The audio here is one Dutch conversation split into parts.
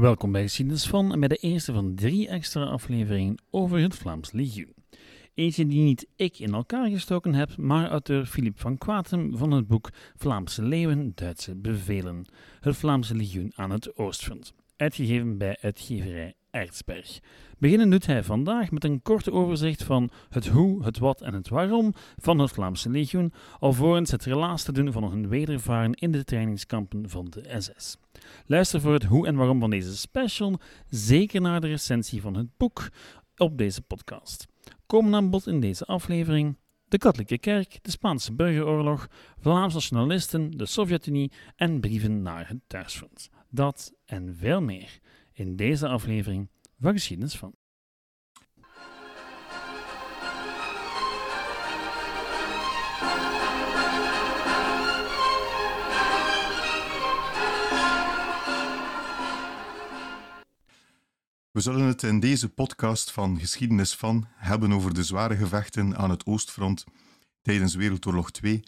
Welkom bij Geschiedenis van en bij de eerste van drie extra afleveringen over het Vlaams Legioen. Eentje die niet ik in elkaar gestoken heb, maar auteur Philippe van Quatem van het boek Vlaamse Leeuwen, Duitse Bevelen. Het Vlaamse Legioen aan het Oostfront. Uitgegeven bij uitgeverij Beginnen doet hij vandaag met een korte overzicht van het hoe, het wat en het waarom van het Vlaamse legioen, alvorens het relaas te doen van hun wedervaren in de trainingskampen van de SS. Luister voor het hoe en waarom van deze special, zeker naar de recensie van het boek op deze podcast. Komen aan bod in deze aflevering de katholieke kerk, de Spaanse burgeroorlog, Vlaamse nationalisten, de Sovjet-Unie en brieven naar het thuisfront. Dat en veel meer in deze aflevering van Geschiedenis van. We zullen het in deze podcast van Geschiedenis van hebben over de zware gevechten aan het Oostfront tijdens Wereldoorlog II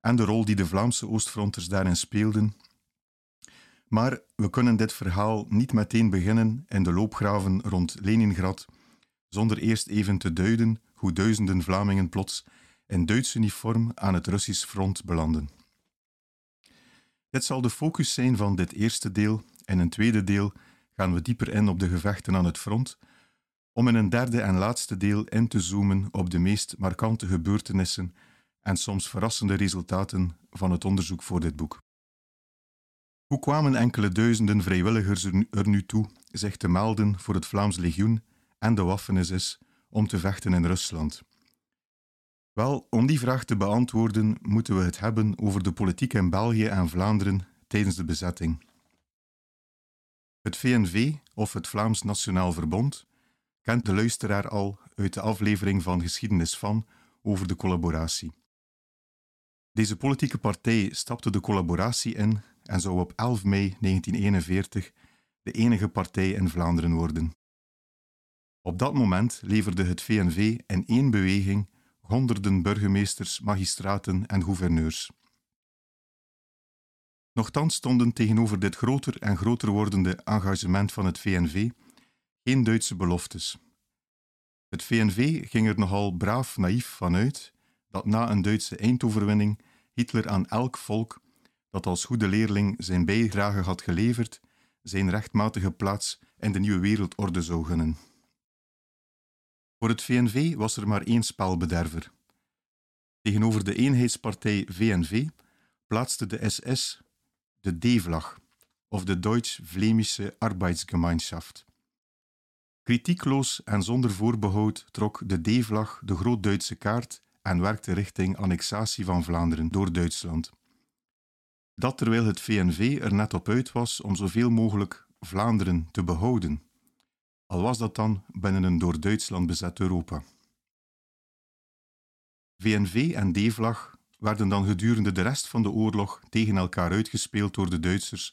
en de rol die de Vlaamse Oostfronters daarin speelden. Maar we kunnen dit verhaal niet meteen beginnen in de loopgraven rond Leningrad, zonder eerst even te duiden hoe duizenden Vlamingen plots in Duits uniform aan het Russisch front belanden. Dit zal de focus zijn van dit eerste deel. In een tweede deel gaan we dieper in op de gevechten aan het front, om in een derde en laatste deel in te zoomen op de meest markante gebeurtenissen en soms verrassende resultaten van het onderzoek voor dit boek. Hoe kwamen enkele duizenden vrijwilligers er nu toe zich te melden voor het Vlaams Legioen en de Waffen-SS om te vechten in Rusland? Wel, om die vraag te beantwoorden moeten we het hebben over de politiek in België en Vlaanderen tijdens de bezetting. Het VNV, of het Vlaams Nationaal Verbond, kent de luisteraar al uit de aflevering van Geschiedenis van over de collaboratie. Deze politieke partij stapte de collaboratie in en zou op 11 mei 1941 de enige partij in Vlaanderen worden. Op dat moment leverde het VNV in één beweging honderden burgemeesters, magistraten en gouverneurs. Nochtans stonden tegenover dit groter en groter wordende engagement van het VNV geen Duitse beloftes. Het VNV ging er nogal braaf naïef van uit dat na een Duitse eindoverwinning Hitler aan elk volk dat als goede leerling zijn bijdrage had geleverd, zijn rechtmatige plaats in de nieuwe wereldorde zou gunnen. Voor het VNV was er maar één spelbederver. Tegenover de eenheidspartij VNV plaatste de SS de D-vlag, of de Deutsch-Vlemische Arbeidsgemeinschaft. Kritiekloos en zonder voorbehoud trok de D-vlag de Groot-Duitse kaart en werkte richting annexatie van Vlaanderen door Duitsland. Dat terwijl het VNV er net op uit was om zoveel mogelijk Vlaanderen te behouden, al was dat dan binnen een door Duitsland bezet Europa. VNV en D-vlag werden dan gedurende de rest van de oorlog tegen elkaar uitgespeeld door de Duitsers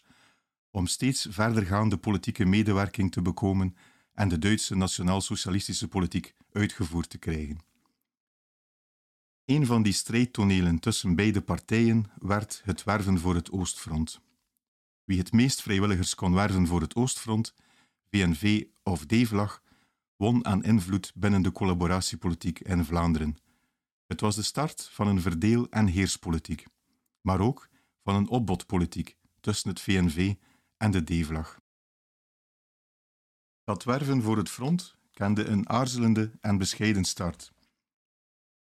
om steeds verdergaande politieke medewerking te bekomen en de Duitse nationaal-socialistische politiek uitgevoerd te krijgen. Een van die strijdtonelen tussen beide partijen werd het werven voor het Oostfront. Wie het meest vrijwilligers kon werven voor het Oostfront, VNV of D-vlag, won aan invloed binnen de collaboratiepolitiek in Vlaanderen het was de start van een verdeel- en heerspolitiek, maar ook van een opbodpolitiek tussen het VNV en de D-vlag. Dat werven voor het front kende een aarzelende en bescheiden start.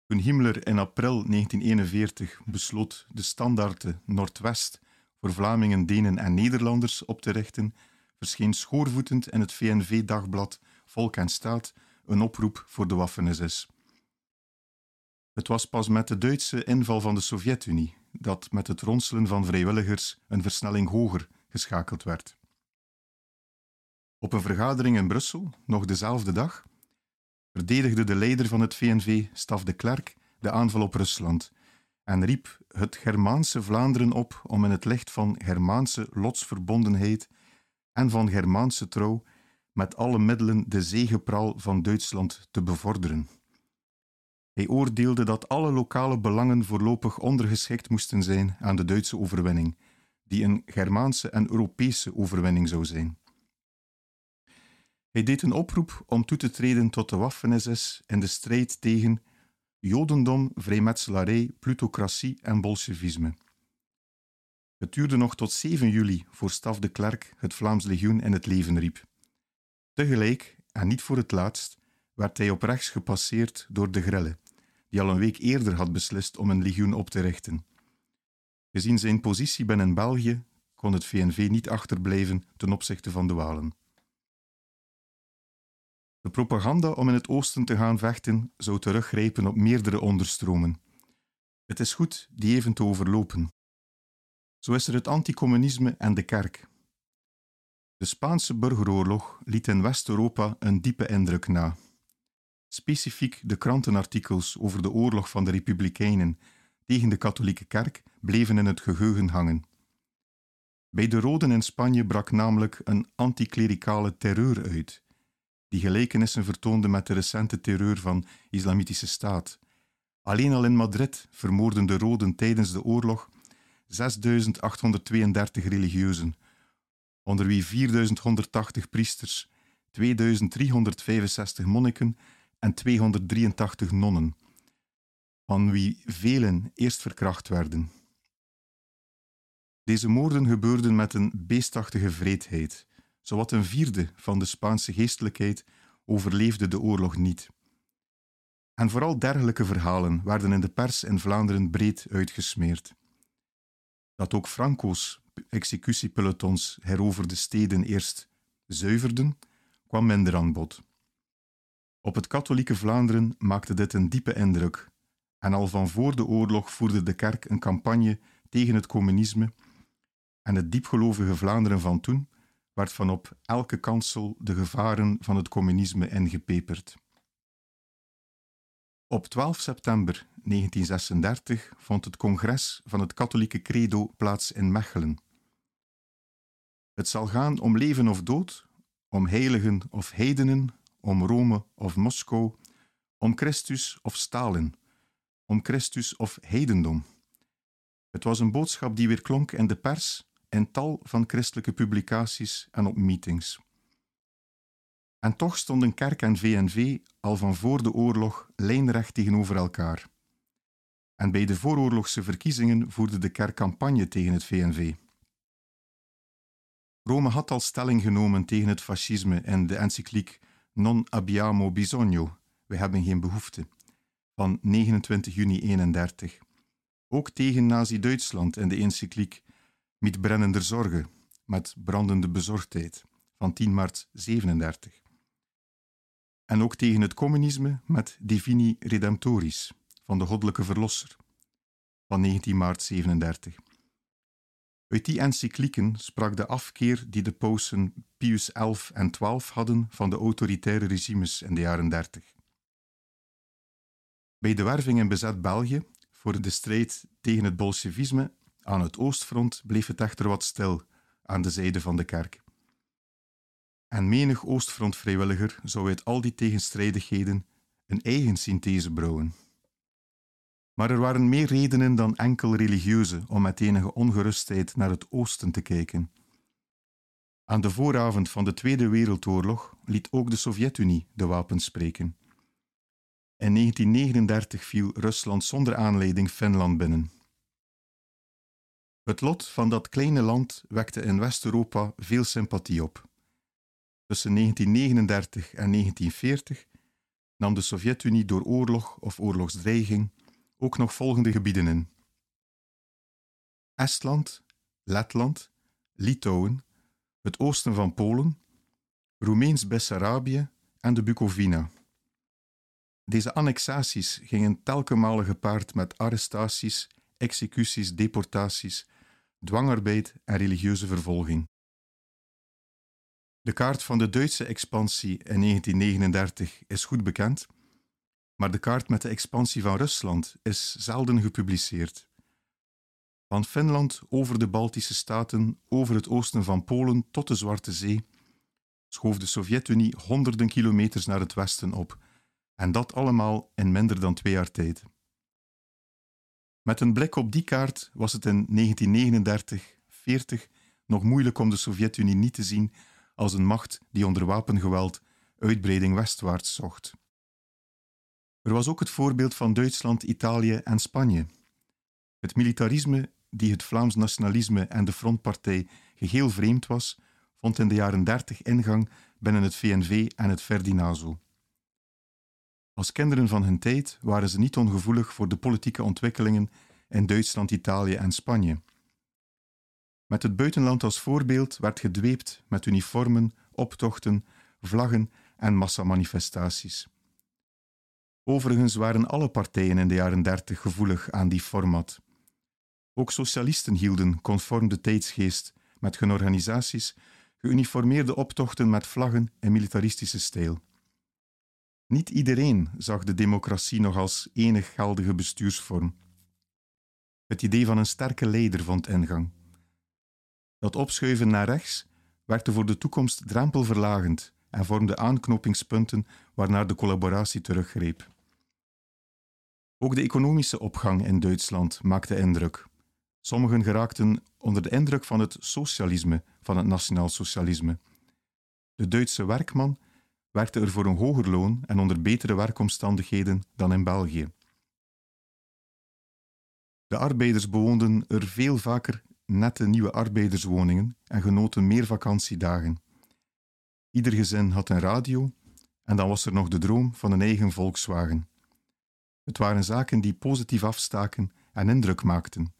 Toen Himmler in april 1941 besloot de standaarden Noordwest voor Vlamingen, Denen en Nederlanders op te richten, verscheen schoorvoetend in het VNV-dagblad Volk en Staat een oproep voor de Waffen-SS. Het was pas met de Duitse inval van de Sovjet-Unie dat met het ronselen van vrijwilligers een versnelling hoger geschakeld werd. Op een vergadering in Brussel, nog dezelfde dag, verdedigde de leider van het VNV, Staf de Klerk, de aanval op Rusland en riep het Germaanse Vlaanderen op om in het licht van Germaanse lotsverbondenheid en van Germaanse trouw met alle middelen de zegepraal van Duitsland te bevorderen. Hij oordeelde dat alle lokale belangen voorlopig ondergeschikt moesten zijn aan de Duitse overwinning, die een Germaanse en Europese overwinning zou zijn. Hij deed een oproep om toe te treden tot de Waffen-SS in de strijd tegen Jodendom, vrijmetselarij, plutocratie en bolsjevisme. Het duurde nog tot 7 juli voor Staf de Klerk het Vlaams legioen in het leven riep. Tegelijk, en niet voor het laatst, werd hij op rechts gepasseerd door de Grelle, die al een week eerder had beslist om een legioen op te richten. Gezien zijn positie binnen België kon het VNV niet achterblijven ten opzichte van de Walen. De propaganda om in het oosten te gaan vechten zou teruggrijpen op meerdere onderstromen. Het is goed die even te overlopen. Zo is er het anticommunisme en de kerk. De Spaanse burgeroorlog liet in West-Europa een diepe indruk na. Specifiek de krantenartikels over de oorlog van de Republikeinen tegen de katholieke kerk bleven in het geheugen hangen. Bij de Roden in Spanje brak namelijk een anticlericale terreur uit, die gelijkenissen vertoonde met de recente terreur van Islamitische Staat. Alleen al in Madrid vermoorden de Roden tijdens de oorlog 6.832 religieuzen, onder wie 4.180 priesters, 2.365 monniken en 283 nonnen, van wie velen eerst verkracht werden. Deze moorden gebeurden met een beestachtige vreedheid. Zowat een vierde van de Spaanse geestelijkheid overleefde de oorlog niet. En vooral dergelijke verhalen werden in de pers in Vlaanderen breed uitgesmeerd. Dat ook Franco's executiepelotons heroverde steden eerst zuiverden, kwam minder aan bod. Op het katholieke Vlaanderen maakte dit een diepe indruk, en al van voor de oorlog voerde de kerk een campagne tegen het communisme en het diepgelovige Vlaanderen van toen werd van op elke kansel de gevaren van het communisme ingepeperd. Op 12 september 1936 vond het congres van het katholieke credo plaats in Mechelen. Het zal gaan om leven of dood, om heiligen of heidenen, om Rome of Moskou, om Christus of Stalin, om Christus of heidendom. Het was een boodschap die weer klonk in de pers in tal van christelijke publicaties en op meetings. En toch stonden kerk en VNV al van voor de oorlog lijnrecht tegenover elkaar. En bij de vooroorlogse verkiezingen voerde de kerk campagne tegen het VNV. Rome had al stelling genomen tegen het fascisme in de encycliek Non abbiamo bisogno, we hebben geen behoefte, van 29 juni 31. Ook tegen Nazi-Duitsland in de encycliek met brennender zorgen, met brandende bezorgdheid van 10 maart 37. En ook tegen het communisme met Divini Redemptoris van de Goddelijke Verlosser van 19 maart 37. Uit die encyclieken sprak de afkeer die de pausen Pius XI en XII hadden van de autoritaire regimes in de jaren 30. Bij de werving in bezet België voor de strijd tegen het bolsjevisme aan het oostfront bleef het echter wat stil aan de zijde van de kerk. En menig oostfrontvrijwilliger zou uit al die tegenstrijdigheden een eigen synthese brouwen. Maar er waren meer redenen dan enkel religieuze om met enige ongerustheid naar het oosten te kijken. Aan de vooravond van de Tweede Wereldoorlog liet ook de Sovjet-Unie de wapens spreken. In 1939 viel Rusland zonder aanleiding Finland binnen. Het lot van dat kleine land wekte in West-Europa veel sympathie op. Tussen 1939 en 1940 nam de Sovjet-Unie door oorlog of oorlogsdreiging ook nog volgende gebieden in: Estland, Letland, Litouwen, het oosten van Polen, Roemeens Bessarabië en de Bukovina. Deze annexaties gingen telkenmale gepaard met arrestaties, executies, deportaties dwangarbeid en religieuze vervolging. De kaart van de Duitse expansie in 1939 is goed bekend, maar de kaart met de expansie van Rusland is zelden gepubliceerd. Van Finland over de Baltische staten, over het oosten van Polen tot de Zwarte Zee, schoof de Sovjet-Unie honderden kilometers naar het westen op, en dat allemaal in minder dan twee jaar tijd. Met een blik op die kaart was het in 1939-40 nog moeilijk om de Sovjet-Unie niet te zien als een macht die onder wapengeweld uitbreiding westwaarts zocht. Er was ook het voorbeeld van Duitsland, Italië en Spanje. Het militarisme die het Vlaams nationalisme en de Frontpartij geheel vreemd was, vond in de jaren 30 ingang binnen het VNV en het Ferdinazo. Als kinderen van hun tijd waren ze niet ongevoelig voor de politieke ontwikkelingen in Duitsland, Italië en Spanje. Met het buitenland als voorbeeld werd gedweept met uniformen, optochten, vlaggen en massamanifestaties. Overigens waren alle partijen in de jaren dertig gevoelig aan die format. Ook socialisten hielden, conform de tijdsgeest, met hun organisaties, geuniformeerde optochten met vlaggen in militaristische stijl. Niet iedereen zag de democratie nog als enig geldige bestuursvorm. Het idee van een sterke leider vond ingang. Dat opschuiven naar rechts werkte voor de toekomst drempelverlagend en vormde aanknopingspunten waarnaar de collaboratie teruggreep. Ook de economische opgang in Duitsland maakte indruk. Sommigen geraakten onder de indruk van het socialisme van het nationaal socialisme. De Duitse werkman werkte er voor een hoger loon en onder betere werkomstandigheden dan in België. De arbeiders bewoonden er veel vaker nette nieuwe arbeiderswoningen en genoten meer vakantiedagen. Ieder gezin had een radio en dan was er nog de droom van een eigen Volkswagen. Het waren zaken die positief afstaken en indruk maakten.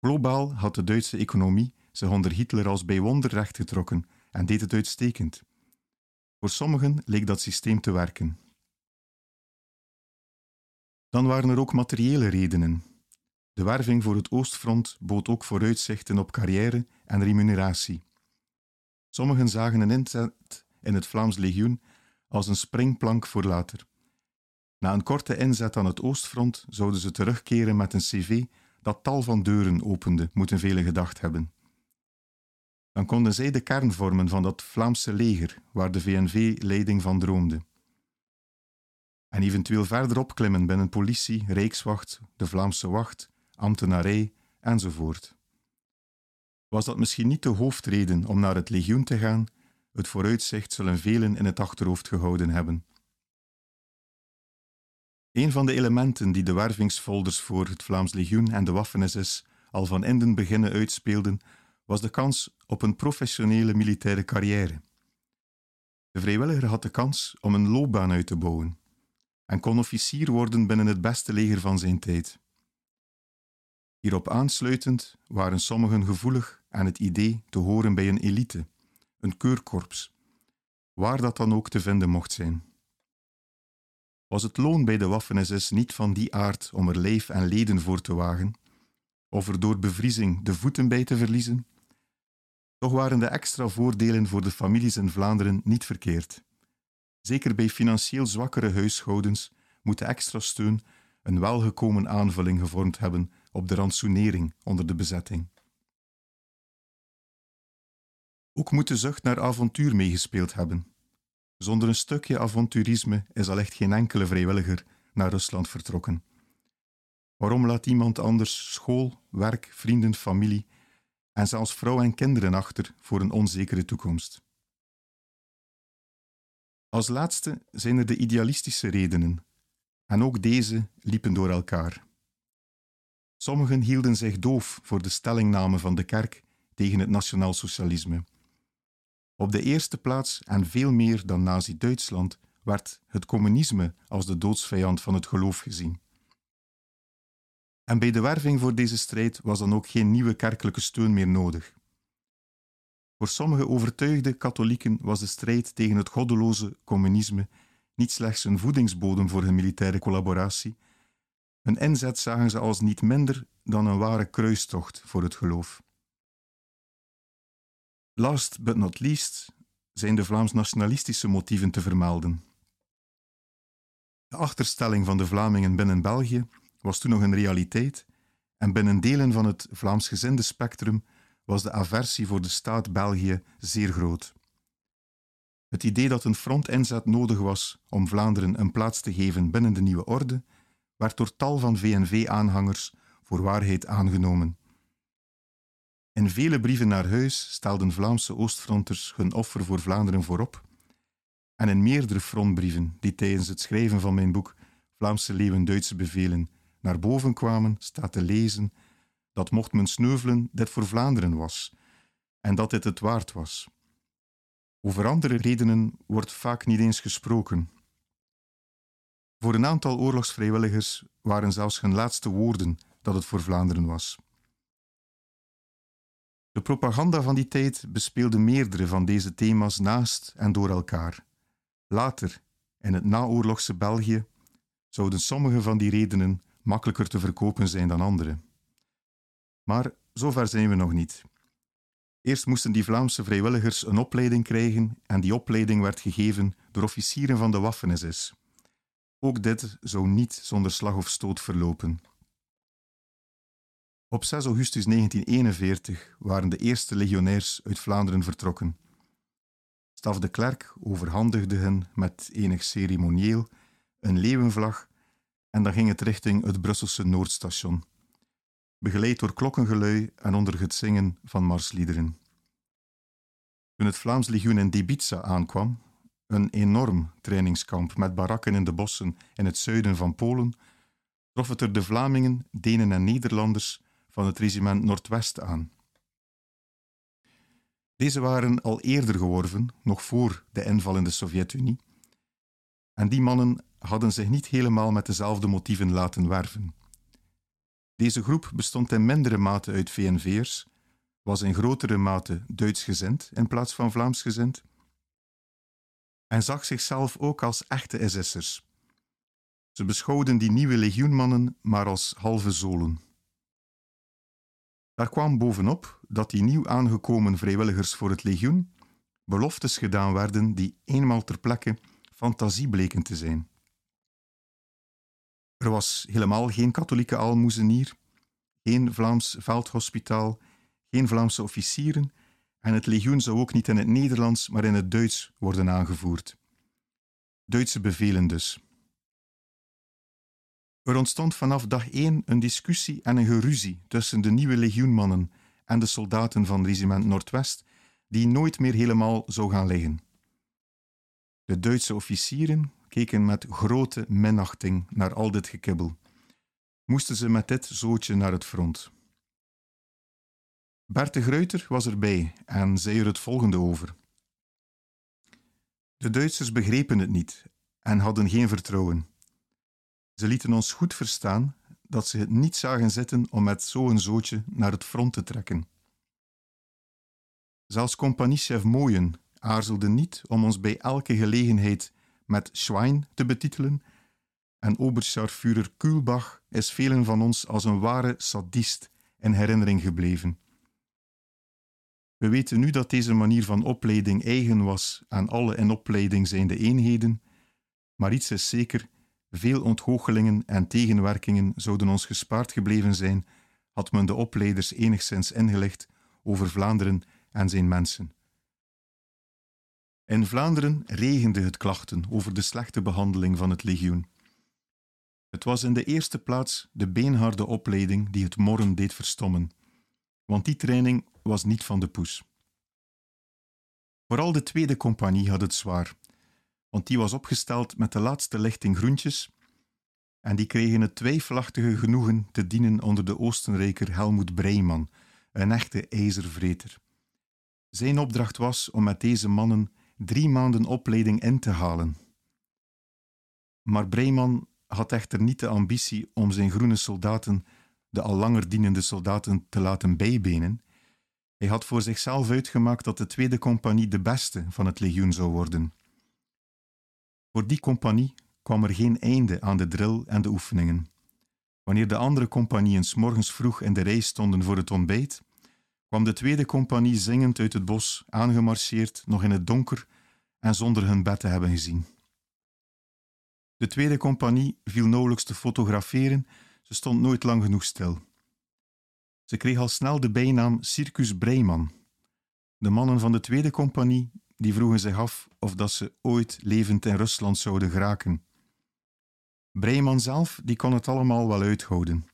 Globaal had de Duitse economie zich onder Hitler als bij wonder rechtgetrokken en deed het uitstekend. Voor sommigen leek dat systeem te werken. Dan waren er ook materiële redenen. De werving voor het Oostfront bood ook vooruitzichten op carrière en remuneratie. Sommigen zagen een inzet in het Vlaams legioen als een springplank voor later. Na een korte inzet aan het Oostfront zouden ze terugkeren met een cv dat tal van deuren opende, moeten velen gedacht hebben. Dan konden zij de kern vormen van dat Vlaamse leger waar de VNV-leiding van droomde. En eventueel verder opklimmen binnen politie, rijkswacht, de Vlaamse wacht, ambtenarij enzovoort. Was dat misschien niet de hoofdreden om naar het legioen te gaan? Het vooruitzicht zullen velen in het achterhoofd gehouden hebben. Een van de elementen die de wervingsfolders voor het Vlaams Legioen en de Waffen-SS al van in den beginnen uitspeelden, was de kans op een professionele militaire carrière. De vrijwilliger had de kans om een loopbaan uit te bouwen en kon officier worden binnen het beste leger van zijn tijd. Hierop aansluitend waren sommigen gevoelig aan het idee te horen bij een elite, een keurkorps, waar dat dan ook te vinden mocht zijn. Was het loon bij de Waffen-SS niet van die aard om er lijf en leden voor te wagen, of er door bevriezing de voeten bij te verliezen? Toch waren de extra voordelen voor de families in Vlaanderen niet verkeerd. Zeker bij financieel zwakkere huishoudens moet de extra steun een welgekomen aanvulling gevormd hebben op de rantsoenering onder de bezetting. Ook moet de zucht naar avontuur meegespeeld hebben. Zonder een stukje avonturisme is al echt geen enkele vrijwilliger naar Rusland vertrokken. Waarom laat iemand anders school, werk, vrienden, familie en zelfs vrouw en kinderen achter voor een onzekere toekomst? Als laatste zijn er de idealistische redenen, en ook deze liepen door elkaar. Sommigen hielden zich doof voor de stellingname van de kerk tegen het nationaal socialisme. Op de eerste plaats en veel meer dan Nazi-Duitsland werd het communisme als de doodsvijand van het geloof gezien. En bij de werving voor deze strijd was dan ook geen nieuwe kerkelijke steun meer nodig. Voor sommige overtuigde katholieken was de strijd tegen het goddeloze communisme niet slechts een voedingsbodem voor hun militaire collaboratie, hun inzet zagen ze als niet minder dan een ware kruistocht voor het geloof. Last but not least zijn de Vlaams-nationalistische motieven te vermelden. De achterstelling van de Vlamingen binnen België was toen nog een realiteit en binnen delen van het Vlaamsgezinde spectrum was de aversie voor de staat België zeer groot. Het idee dat een frontinzet nodig was om Vlaanderen een plaats te geven binnen de nieuwe orde, werd door tal van VNV-aanhangers voor waarheid aangenomen. In vele brieven naar huis stelden Vlaamse Oostfronters hun offer voor Vlaanderen voorop. En in meerdere frontbrieven die tijdens het schrijven van mijn boek Vlaamse Leeuwen Duitse bevelen naar boven kwamen, staat te lezen dat mocht men sneuvelen, dit voor Vlaanderen was en dat dit het waard was. Over andere redenen wordt vaak niet eens gesproken. Voor een aantal oorlogsvrijwilligers waren zelfs hun laatste woorden dat het voor Vlaanderen was. De propaganda van die tijd bespeelde meerdere van deze thema's naast en door elkaar. Later, in het naoorlogse België, zouden sommige van die redenen makkelijker te verkopen zijn dan andere. Maar zover zijn we nog niet. Eerst moesten die Vlaamse vrijwilligers een opleiding krijgen en die opleiding werd gegeven door officieren van de Waffen-SS. Ook dit zou niet zonder slag of stoot verlopen. Op 6 augustus 1941 waren de eerste legionairs uit Vlaanderen vertrokken. Staf de Klerk overhandigde hen met enig ceremonieel een leeuwenvlag en dan ging het richting het Brusselse Noordstation, begeleid door klokkengelui en onder het zingen van marsliederen. Toen het Vlaams legioen in Debica aankwam, een enorm trainingskamp met barakken in de bossen in het zuiden van Polen, trof het er de Vlamingen, Denen en Nederlanders van het regiment Noordwest aan. Deze waren al eerder geworven, nog voor de inval in de Sovjet-Unie, en die mannen hadden zich niet helemaal met dezelfde motieven laten werven. Deze groep bestond in mindere mate uit VNV'ers, was in grotere mate Duits-gezind in plaats van Vlaams-gezind, en zag zichzelf ook als echte SS'ers. Ze beschouwden die nieuwe legioenmannen maar als halve zolen. Daar kwam bovenop dat die nieuw aangekomen vrijwilligers voor het legioen beloftes gedaan werden die eenmaal ter plekke fantasie bleken te zijn. Er was helemaal geen katholieke almoezenier, geen Vlaams veldhospitaal, geen Vlaamse officieren en het legioen zou ook niet in het Nederlands, maar in het Duits worden aangevoerd. Duitse bevelen dus. Er ontstond vanaf dag één een discussie en een geruzie tussen de nieuwe legioenmannen en de soldaten van regiment Noordwest, die nooit meer helemaal zou gaan liggen. De Duitse officieren keken met grote minachting naar al dit gekibbel. Moesten ze met dit zootje naar het front? Bert de Gruyter was erbij en zei er het volgende over. De Duitsers begrepen het niet en hadden geen vertrouwen. Ze lieten ons goed verstaan dat ze het niet zagen zitten om met zo'n zootje naar het front te trekken. Zelfs compagniechef Mooien aarzelde niet om ons bij elke gelegenheid met Schwein te betitelen, en Oberscharführer Kühlbach is velen van ons als een ware sadist in herinnering gebleven. We weten nu dat deze manier van opleiding eigen was aan alle in opleiding zijnde eenheden, maar iets is zeker, veel ontgoochelingen en tegenwerkingen zouden ons gespaard gebleven zijn, had men de opleiders enigszins ingelicht over Vlaanderen en zijn mensen. In Vlaanderen regende het klachten over de slechte behandeling van het legioen. Het was in de eerste plaats de beenharde opleiding die het morren deed verstommen, want die training was niet van de poes. Vooral de tweede compagnie had het zwaar, want die was opgesteld met de laatste lichting groentjes en die kregen het twijfelachtige genoegen te dienen onder de Oostenrijker Helmoet Breiman, een echte ijzervreter. Zijn opdracht was om met deze mannen drie maanden opleiding in te halen. Maar Breiman had echter niet de ambitie om zijn groene soldaten, de al langer dienende soldaten, te laten bijbenen. Hij had voor zichzelf uitgemaakt dat de tweede compagnie de beste van het legioen zou worden. Voor die compagnie kwam er geen einde aan de drill en de oefeningen. Wanneer de andere compagnieën morgens vroeg in de rij stonden voor het ontbijt, kwam de tweede compagnie zingend uit het bos, aangemarcheerd, nog in het donker en zonder hun bed te hebben gezien. De tweede compagnie viel nauwelijks te fotograferen, ze stond nooit lang genoeg stil. Ze kreeg al snel de bijnaam Circus Breiman. De mannen van de tweede compagnie die vroegen zich af of dat ze ooit levend in Rusland zouden geraken. Breiman zelf die kon het allemaal wel uithouden.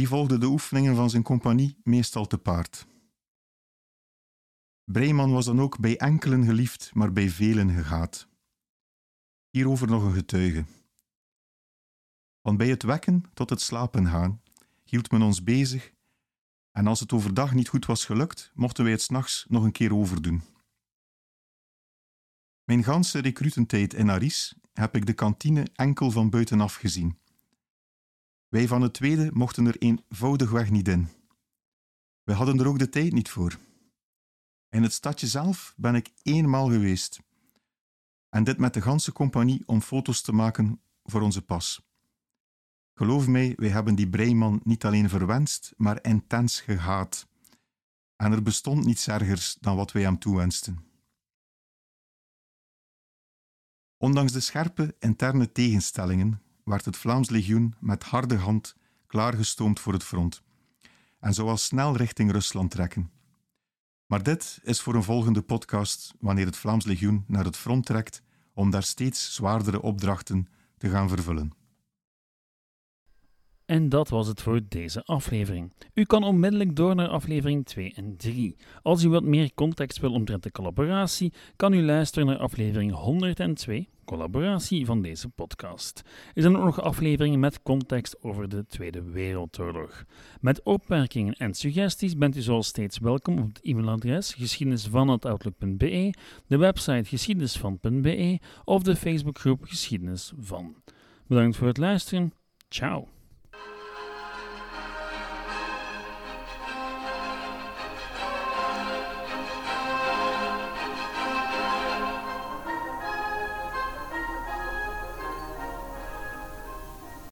Die volgde de oefeningen van zijn compagnie meestal te paard. Breiman was dan ook bij enkelen geliefd, maar bij velen gehaat. Hierover nog een getuige. Van bij het wekken tot het slapen gaan hield men ons bezig en als het overdag niet goed was gelukt, mochten wij het s'nachts nog een keer overdoen. Mijn ganse recrutentijd in Aris heb ik de kantine enkel van buitenaf gezien. Wij van het tweede mochten er eenvoudigweg niet in. We hadden er ook de tijd niet voor. In het stadje zelf ben ik eenmaal geweest. En dit met de ganse compagnie om foto's te maken voor onze pas. Geloof mij, wij hebben die Breiman niet alleen verwenst, maar intens gehaat. En er bestond niets ergers dan wat wij hem toewensten. Ondanks de scherpe interne tegenstellingen werd het Vlaams legioen met harde hand klaargestoomd voor het front en zou snel richting Rusland trekken. Maar dit is voor een volgende podcast wanneer het Vlaams legioen naar het front trekt om daar steeds zwaardere opdrachten te gaan vervullen. En dat was het voor deze aflevering. U kan onmiddellijk door naar aflevering 2 en 3. Als u wat meer context wil omtrent de collaboratie, kan u luisteren naar aflevering 102, collaboratie van deze podcast. Er zijn ook nog afleveringen met context over de Tweede Wereldoorlog. Met opmerkingen en suggesties bent u zoals steeds welkom op het e-mailadres geschiedenisvan.outlook.be, de website geschiedenisvan.be of de Facebookgroep Geschiedenis van. Bedankt voor het luisteren. Ciao.